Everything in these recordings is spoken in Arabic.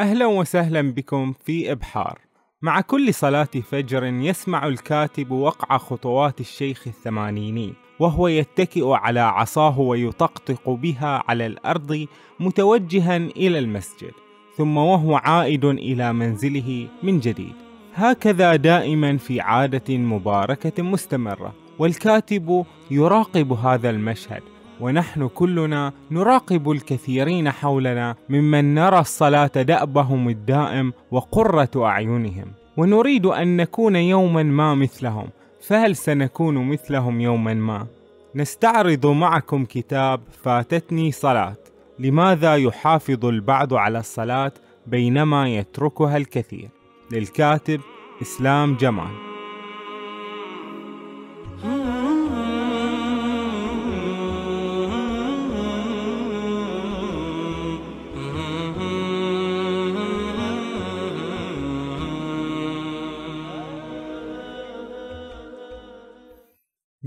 أهلا وسهلا بكم في إبحار. مع كل صلاة فجر يسمع الكاتب وقع خطوات الشيخ الثمانيني وهو يتكئ على عصاه ويطقطق بها على الأرض متوجها إلى المسجد ثم وهو عائد إلى منزله من جديد. هكذا دائما في عادة مباركة مستمرة والكاتب يراقب هذا المشهد ونحن كلنا نراقب الكثيرين حولنا ممن نرى الصلاة دأبهم الدائم وقرة أعينهم. ونريد أن نكون يوما ما مثلهم. فهل سنكون مثلهم يوما ما؟ نستعرض معكم كتاب فاتتني صلاة. لماذا يحافظ البعض على الصلاة بينما يتركها الكثير؟ للكاتب إسلام جمال.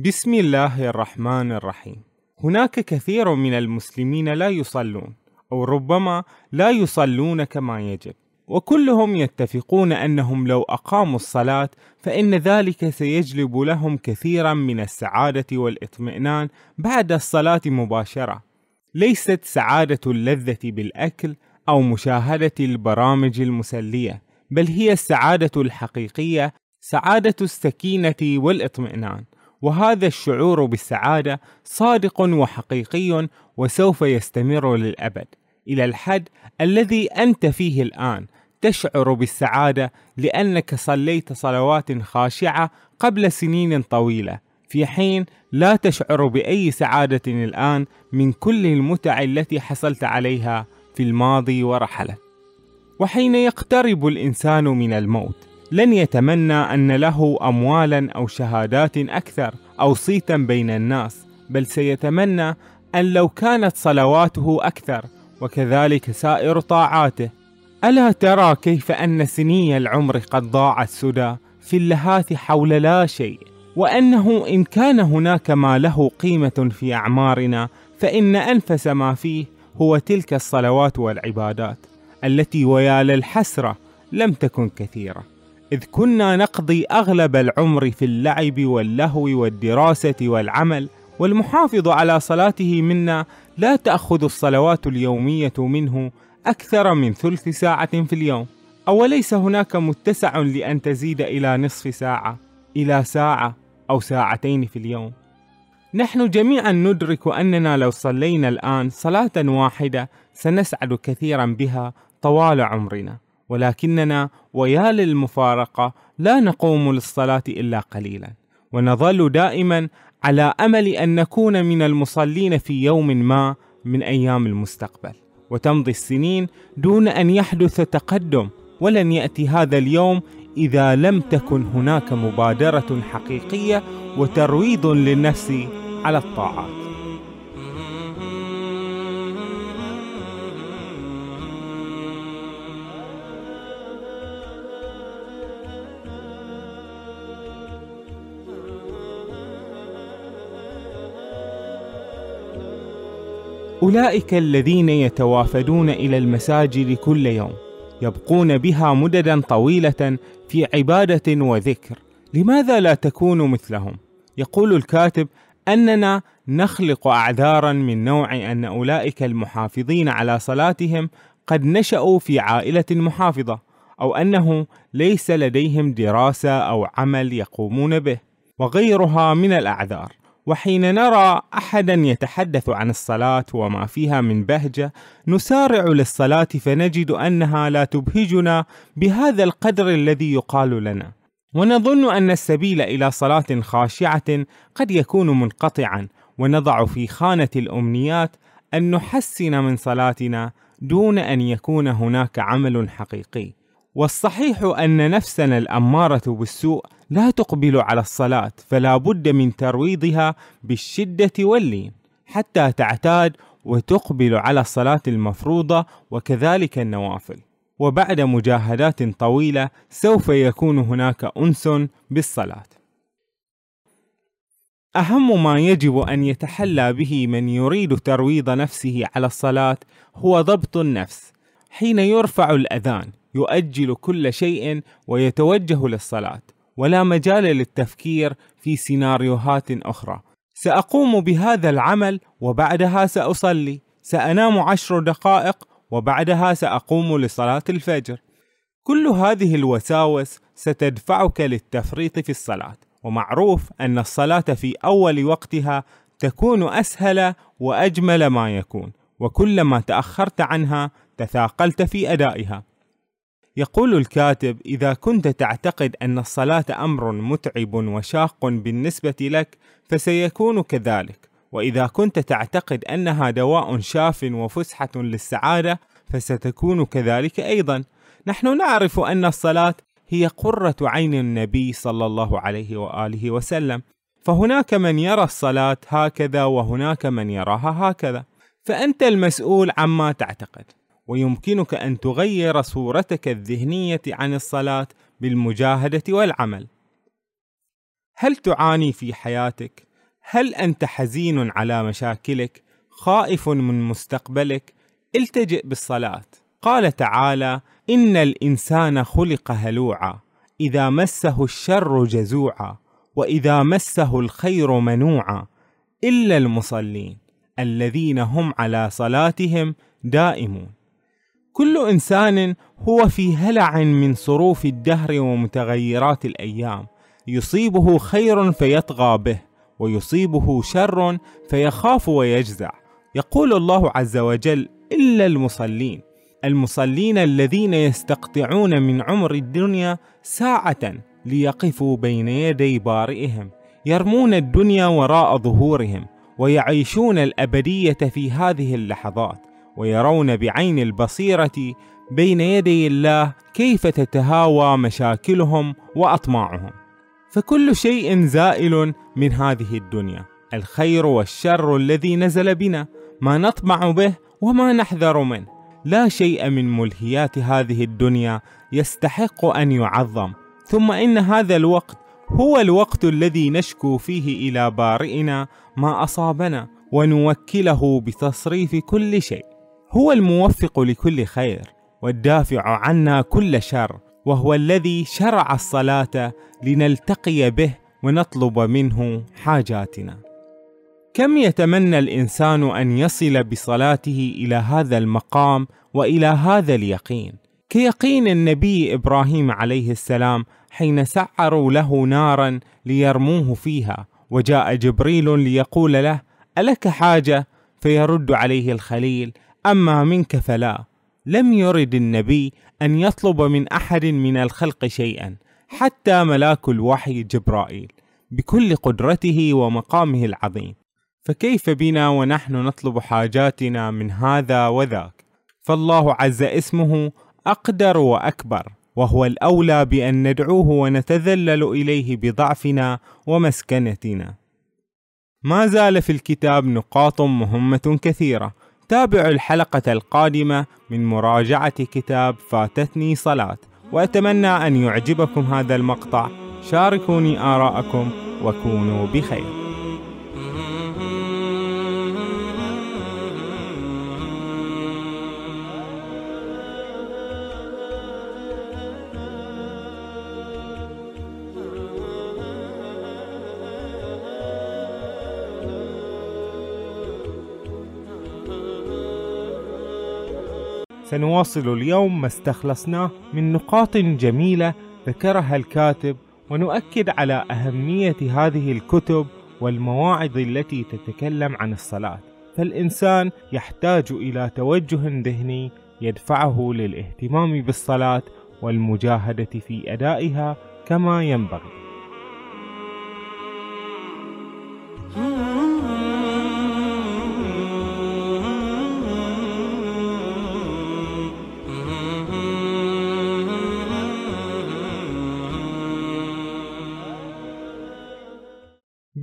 بسم الله الرحمن الرحيم. هناك كثير من المسلمين لا يصلون أو ربما لا يصلون كما يجب. وكلهم يتفقون أنهم لو أقاموا الصلاة فإن ذلك سيجلب لهم كثيرا من السعادة والإطمئنان بعد الصلاة مباشرة. ليست سعادة اللذة بالأكل أو مشاهدة البرامج المسلية بل هي السعادة الحقيقية سعادة السكينة والإطمئنان. وهذا الشعور بالسعادة صادق وحقيقي وسوف يستمر للأبد. إلى الحد الذي أنت فيه الآن تشعر بالسعادة لأنك صليت صلوات خاشعة قبل سنين طويلة في حين لا تشعر بأي سعادة الآن من كل المتع التي حصلت عليها في الماضي ورحلت وحين يقترب الإنسان من الموت. لن يتمنى أن له أموالا أو شهادات أكثر أو صيتا بين الناس بل سيتمنى أن لو كانت صلواته أكثر وكذلك سائر طاعاته. ألا ترى كيف أن سني العمر قد ضاعت سدى في اللهاث حول لا شيء؟ وأنه إن كان هناك ما له قيمة في أعمارنا فإن أنفس ما فيه هو تلك الصلوات والعبادات التي ويا للحسرة لم تكن كثيرة. إذ كنا نقضي أغلب العمر في اللعب واللهو والدراسة والعمل والمحافظ على صلاته منا لا تأخذ الصلوات اليومية منه أكثر من ثلث ساعة في اليوم. أوليس هناك متسع لأن تزيد إلى نصف ساعة إلى ساعة أو ساعتين في اليوم. نحن جميعا ندرك أننا لو صلينا الآن صلاة واحدة سنسعد كثيرا بها طوال عمرنا. ولكننا ويا للمفارقة لا نقوم للصلاة إلا قليلا. ونظل دائما على أمل أن نكون من المصلين في يوم ما من أيام المستقبل. وتمضي السنين دون أن يحدث تقدم ولن يأتي هذا اليوم إذا لم تكن هناك مبادرة حقيقية وترويض للنفس على الطاعات. أولئك الذين يتوافدون إلى المساجد كل يوم يبقون بها مددا طويلة في عبادة وذكر لماذا لا تكونوا مثلهم؟ يقول الكاتب أننا نخلق أعذارا من نوع أن أولئك المحافظين على صلاتهم قد نشأوا في عائلة محافظة أو أنه ليس لديهم دراسة أو عمل يقومون به وغيرها من الأعذار وحين نرى أحدا يتحدث عن الصلاة وما فيها من بهجة نسارع للصلاة فنجد أنها لا تبهجنا بهذا القدر الذي يقال لنا. ونظن أن السبيل إلى صلاة خاشعة قد يكون منقطعا ونضع في خانة الأمنيات أن نحسن من صلاتنا دون أن يكون هناك عمل حقيقي. والصحيح أن نفسنا الأمارة بالسوء لا تقبل على الصلاة فلا بد من ترويضها بالشدة واللين حتى تعتاد وتقبل على الصلاة المفروضة وكذلك النوافل. وبعد مجاهدات طويلة سوف يكون هناك أنس بالصلاة. أهم ما يجب أن يتحلى به من يريد ترويض نفسه على الصلاة هو ضبط النفس. حين يرفع الأذان يؤجل كل شيء ويتوجه للصلاة. ولا مجال للتفكير في سيناريوهات أخرى. سأقوم بهذا العمل وبعدها سأصلي. سأنام عشر دقائق وبعدها سأقوم لصلاة الفجر. كل هذه الوساوس ستدفعك للتفريط في الصلاة. ومعروف أن الصلاة في أول وقتها تكون أسهل وأجمل ما يكون. وكلما تأخرت عنها تثاقلت في أدائها. يقول الكاتب إذا كنت تعتقد أن الصلاة أمر متعب وشاق بالنسبة لك فسيكون كذلك. وإذا كنت تعتقد أنها دواء شاف وفسحة للسعادة فستكون كذلك أيضا. نحن نعرف أن الصلاة هي قرة عين النبي صلى الله عليه وآله وسلم. فهناك من يرى الصلاة هكذا وهناك من يراها هكذا. فأنت المسؤول عما تعتقد. ويمكنك أن تغير صورتك الذهنية عن الصلاة بالمجاهدة والعمل هل تعاني في حياتك؟ هل أنت حزين على مشاكلك؟ خائف من مستقبلك؟ التجئ بالصلاة قال تعالى إن الإنسان خلق هلوعا إذا مسه الشر جزوعا وإذا مسه الخير منوعا إلا المصلين الذين هم على صلاتهم دائمون كل إنسان هو في هلع من صروف الدهر ومتغيرات الأيام. يصيبه خير فيطغى به ويصيبه شر فيخاف ويجزع. يقول الله عز وجل إلا المصلين. المصلين الذين يستقطعون من عمر الدنيا ساعة ليقفوا بين يدي بارئهم. يرمون الدنيا وراء ظهورهم ويعيشون الأبدية في هذه اللحظات. ويرون بعين البصيرة بين يدي الله كيف تتهاوى مشاكلهم وأطماعهم. فكل شيء زائل من هذه الدنيا. الخير والشر الذي نزل بنا ما نطمع به وما نحذر منه. لا شيء من ملهيات هذه الدنيا يستحق أن يعظم. ثم إن هذا الوقت هو الوقت الذي نشكو فيه إلى بارئنا ما أصابنا ونوكله بتصريف كل شيء. هو الموفق لكل خير والدافع عنا كل شر وهو الذي شرع الصلاة لنلتقي به ونطلب منه حاجاتنا. كم يتمنى الإنسان أن يصل بصلاته إلى هذا المقام وإلى هذا اليقين؟ كيقين النبي إبراهيم عليه السلام حين سعروا له نارا ليرموه فيها وجاء جبريل ليقول له ألك حاجة؟ فيرد عليه الخليل أما منك فلا. لم يرد النبي أن يطلب من أحد من الخلق شيئا حتى ملاك الوحي جبرائيل بكل قدرته ومقامه العظيم. فكيف بنا ونحن نطلب حاجاتنا من هذا وذاك؟ فالله عز اسمه أقدر وأكبر وهو الأولى بأن ندعوه ونتذلل إليه بضعفنا ومسكنتنا. ما زال في الكتاب نقاط مهمة كثيرة تابعوا الحلقة القادمة من مراجعة كتاب فاتتني صلاة وأتمنى أن يعجبكم هذا المقطع. شاركوني آراءكم وكونوا بخير. سنواصل اليوم ما استخلصناه من نقاط جميلة ذكرها الكاتب ونؤكد على أهمية هذه الكتب والمواعظ التي تتكلم عن الصلاة. فالإنسان يحتاج إلى توجه ذهني يدفعه للاهتمام بالصلاة والمجاهدة في أدائها كما ينبغي.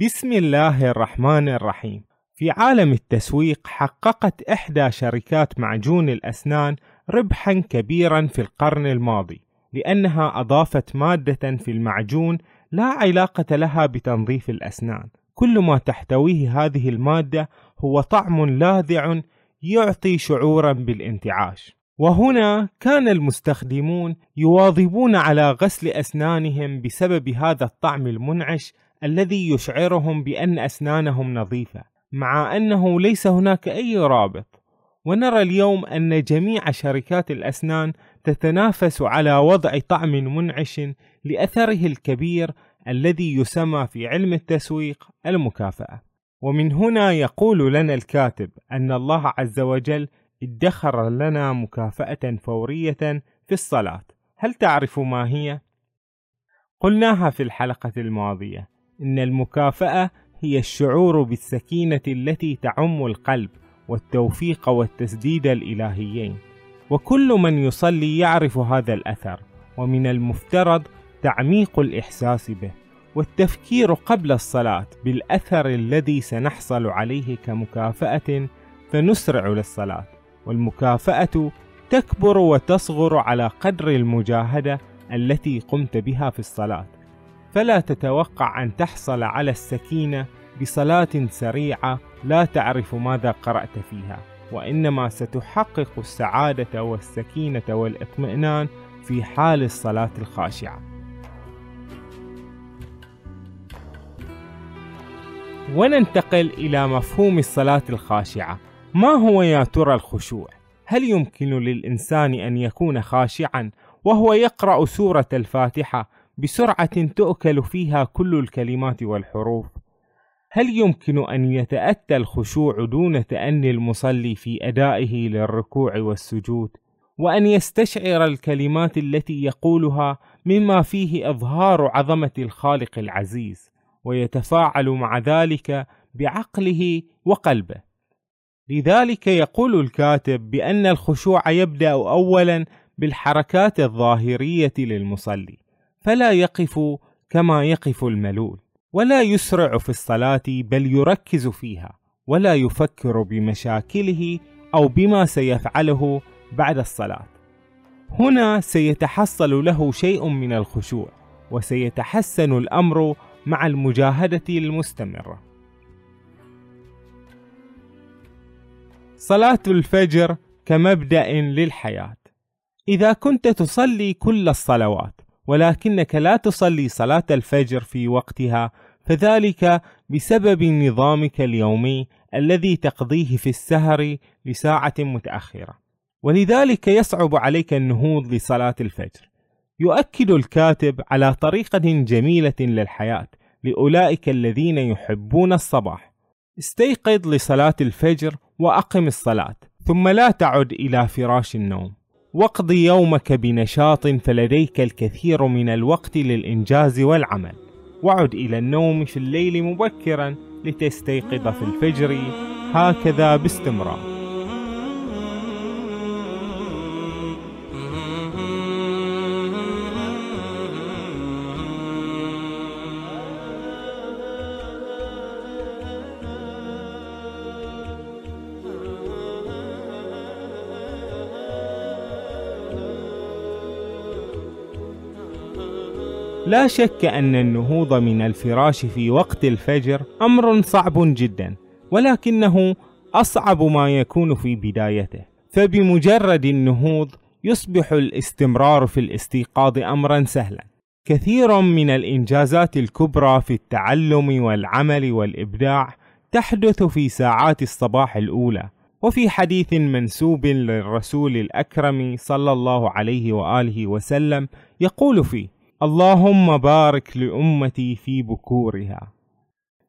بسم الله الرحمن الرحيم. في عالم التسويق حققت إحدى شركات معجون الأسنان ربحا كبيرا في القرن الماضي لأنها أضافت مادة في المعجون لا علاقة لها بتنظيف الأسنان. كل ما تحتويه هذه المادة هو طعم لاذع يعطي شعورا بالانتعاش. وهنا كان المستخدمون يواظبون على غسل أسنانهم بسبب هذا الطعم المنعش الذي يشعرهم بأن أسنانهم نظيفة مع أنه ليس هناك أي رابط. ونرى اليوم أن جميع شركات الأسنان تتنافس على وضع طعم منعش لأثره الكبير الذي يسمى في علم التسويق المكافأة. ومن هنا يقول لنا الكاتب أن الله عز وجل ادخر لنا مكافأة فورية في الصلاة. هل تعرف ما هي؟ قلناها في الحلقة الماضية. إن المكافأة هي الشعور بالسكينة التي تعم القلب والتوفيق والتسديد الإلهيين. وكل من يصلي يعرف هذا الأثر ومن المفترض تعميق الإحساس به والتفكير قبل الصلاة بالأثر الذي سنحصل عليه كمكافأة فنسرع للصلاة. والمكافأة تكبر وتصغر على قدر المجاهدة التي قمت بها في الصلاة. فلا تتوقع أن تحصل على السكينة بصلاة سريعة لا تعرف ماذا قرأت فيها وإنما ستحقق السعادة والسكينة والإطمئنان في حال الصلاة الخاشعة وننتقل إلى مفهوم الصلاة الخاشعة ما هو يا ترى الخشوع؟ هل يمكن للإنسان أن يكون خاشعا وهو يقرأ سورة الفاتحة بسرعة تؤكل فيها كل الكلمات والحروف؟ هل يمكن أن يتأتى الخشوع دون تأني المصلي في أدائه للركوع والسجود؟ وأن يستشعر الكلمات التي يقولها مما فيه إظهار عظمة الخالق العزيز، ويتفاعل مع ذلك بعقله وقلبه. لذلك يقول الكاتب بأن الخشوع يبدأ أولا بالحركات الظاهرية للمصلي، فلا يقف كما يقف الملول، ولا يسرع في الصلاة بل يركز فيها، ولا يفكر بمشاكله أو بما سيفعله بعد الصلاة. هنا سيتحصل له شيء من الخشوع، وسيتحسن الأمر مع المجاهدة المستمرة. صلاة الفجر كمبدأ للحياة. إذا كنت تصلي كل الصلوات ولكنك لا تصلي صلاة الفجر في وقتها فذلك بسبب نظامك اليومي الذي تقضيه في السهر لساعة متأخرة. ولذلك يصعب عليك النهوض لصلاة الفجر. يؤكد الكاتب على طريقة جميلة للحياة لأولئك الذين يحبون الصباح. استيقظ لصلاة الفجر وأقم الصلاة ثم لا تعد إلى فراش النوم واقض يومك بنشاط فلديك الكثير من الوقت للإنجاز والعمل. وعد إلى النوم في الليل مبكرا لتستيقظ في الفجر هكذا باستمرار. لا شك أن النهوض من الفراش في وقت الفجر أمر صعب جدا ولكنه أصعب ما يكون في بدايته. فبمجرد النهوض يصبح الاستمرار في الاستيقاظ أمرا سهلا. كثير من الإنجازات الكبرى في التعلم والعمل والإبداع تحدث في ساعات الصباح الأولى وفي حديث منسوب للرسول الأكرم صلى الله عليه وآله وسلم يقول فيه اللهم بارك لأمتي في بكورها.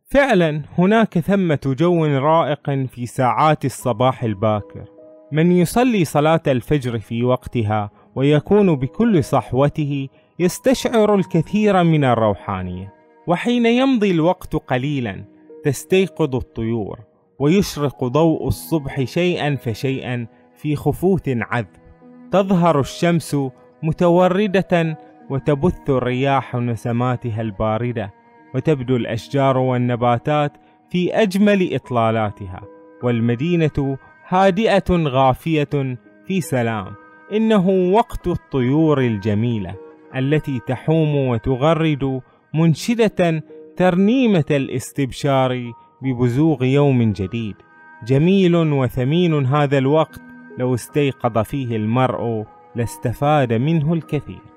فعلا هناك ثمة جو رائق في ساعات الصباح الباكر. من يصلي صلاة الفجر في وقتها ويكون بكل صحوته يستشعر الكثير من الروحانية. وحين يمضي الوقت قليلا تستيقظ الطيور ويشرق ضوء الصبح شيئا فشيئا في خفوت عذب. تظهر الشمس متوردة وتبث الرياح نسماتها الباردة وتبدو الأشجار والنباتات في أجمل إطلالاتها والمدينة هادئة غافية في سلام. إنه وقت الطيور الجميلة التي تحوم وتغرد منشدة ترنيمة الاستبشار ببزوغ يوم جديد. جميل وثمين هذا الوقت لو استيقظ فيه المرء لاستفاد منه الكثير.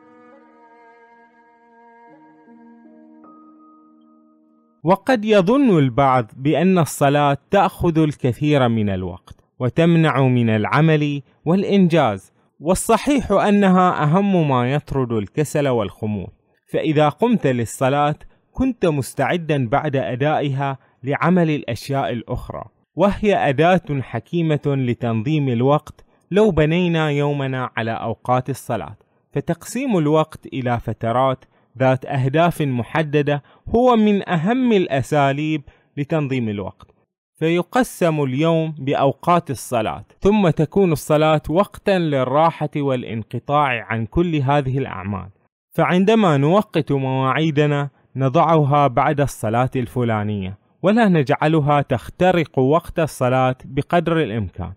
وقد يظن البعض بأن الصلاة تأخذ الكثير من الوقت وتمنع من العمل والإنجاز والصحيح أنها أهم ما يطرد الكسل والخمول. فإذا قمت للصلاة كنت مستعدا بعد أدائها لعمل الأشياء الأخرى وهي أداة حكيمة لتنظيم الوقت لو بنينا يومنا على أوقات الصلاة. فتقسيم الوقت إلى فترات ذات أهداف محددة هو من أهم الأساليب لتنظيم الوقت فيقسم اليوم بأوقات الصلاة ثم تكون الصلاة وقتا للراحة والانقطاع عن كل هذه الأعمال. فعندما نوقت مواعيدنا نضعها بعد الصلاة الفلانية ولا نجعلها تخترق وقت الصلاة بقدر الإمكان.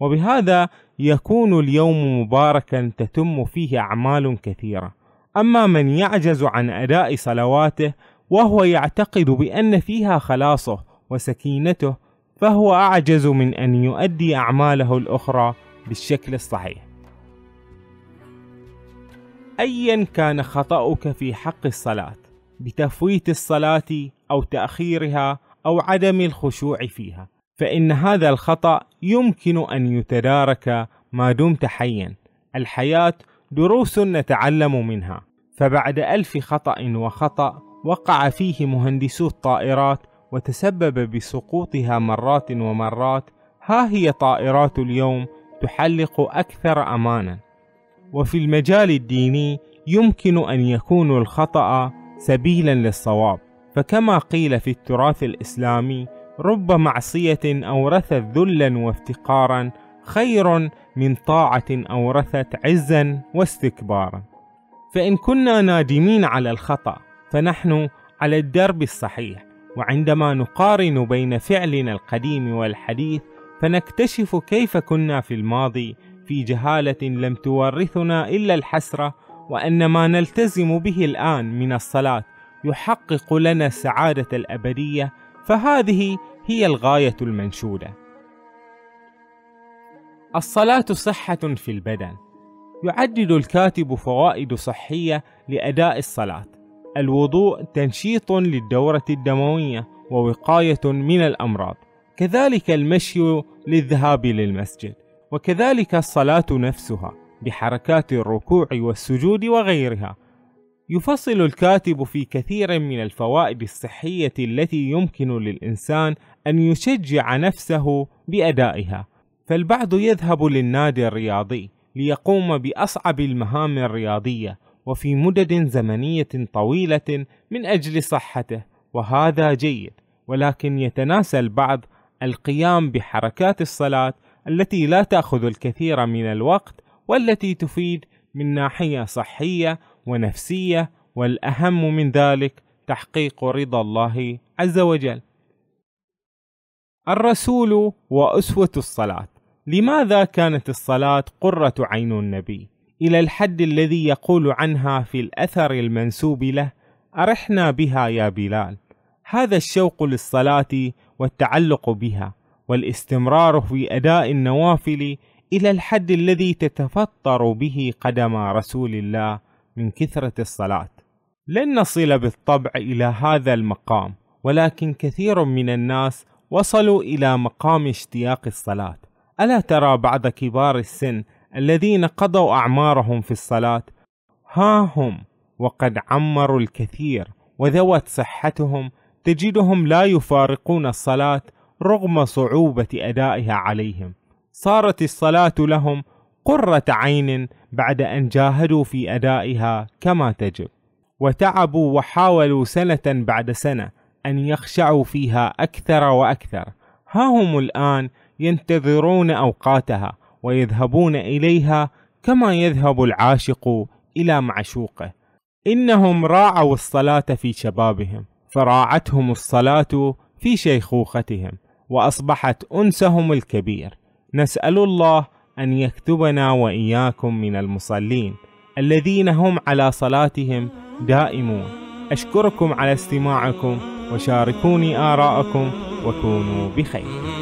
وبهذا يكون اليوم مباركا تتم فيه أعمال كثيرة. أما من يعجز عن أداء صلواته وهو يعتقد بأن فيها خلاصه وسكينته فهو أعجز من أن يؤدي أعماله الأخرى بالشكل الصحيح. أيا كان خطأك في حق الصلاة بتفويت الصلاة أو تأخيرها أو عدم الخشوع فيها، فإن هذا الخطأ يمكن أن يتدارك ما دمت حيا. الحياة دروس نتعلم منها، فبعد ألف خطأ وخطأ وقع فيه مهندسو الطائرات وتسبب بسقوطها مرات ومرات. ها هي طائرات اليوم تحلق أكثر أمانا. وفي المجال الديني يمكن أن يكون الخطأ سبيلا للصواب. فكما قيل في التراث الإسلامي رب معصية أورثت ذلا وافتقارا خير من طاعة أورثت عزا واستكبارا. فإن كنا نادمين على الخطأ فنحن على الدرب الصحيح. وعندما نقارن بين فعلنا القديم والحديث فنكتشف كيف كنا في الماضي في جهالة لم تورثنا إلا الحسرة وأن ما نلتزم به الآن من الصلاة يحقق لنا السعادة الأبدية. فهذه هي الغاية المنشودة. الصلاة صحة في البدن. يعدد الكاتب فوائد صحية لأداء الصلاة. الوضوء تنشيط للدورة الدموية ووقاية من الأمراض كذلك المشي للذهاب للمسجد وكذلك الصلاة نفسها بحركات الركوع والسجود وغيرها يفصل الكاتب في كثير من الفوائد الصحية التي يمكن للإنسان أن يشجع نفسه بأدائها فالبعض يذهب للنادي الرياضي ليقوم بأصعب المهام الرياضية وفي مدد زمنية طويلة من أجل صحته وهذا جيد ولكن يتناسى البعض القيام بحركات الصلاة التي لا تأخذ الكثير من الوقت والتي تفيد من ناحية صحية ونفسية والأهم من ذلك تحقيق رضا الله عز وجل. الرسول وأسوة الصلاة لماذا كانت الصلاة قرة عين النبي؟ إلى الحد الذي يقول عنها في الأثر المنسوب له: أرحنا بها يا بلال. هذا الشوق للصلاة والتعلق بها والاستمرار في أداء النوافل إلى الحد الذي تتفطر به قدم رسول الله من كثرة الصلاة. لن نصل بالطبع إلى هذا المقام، ولكن كثير من الناس وصلوا إلى مقام اشتياق الصلاة. ألا ترى بعض كبار السن الذين قضوا أعمارهم في الصلاة؟ ها هم وقد عمروا الكثير وذوت صحتهم تجدهم لا يفارقون الصلاة رغم صعوبة أدائها عليهم. صارت الصلاة لهم قرة عين بعد أن جاهدوا في أدائها كما تجب. وتعبوا وحاولوا سنة بعد سنة أن يخشعوا فيها أكثر وأكثر. ها هم الآن ينتظرون أوقاتها ويذهبون إليها كما يذهب العاشق إلى معشوقه. إنهم راعوا الصلاة في شبابهم فراعتهم الصلاة في شيخوختهم وأصبحت أنسهم الكبير. نسأل الله أن يكتبنا وإياكم من المصلين الذين هم على صلاتهم دائمون. أشكركم على استماعكم وشاركوني آراءكم وكونوا بخير.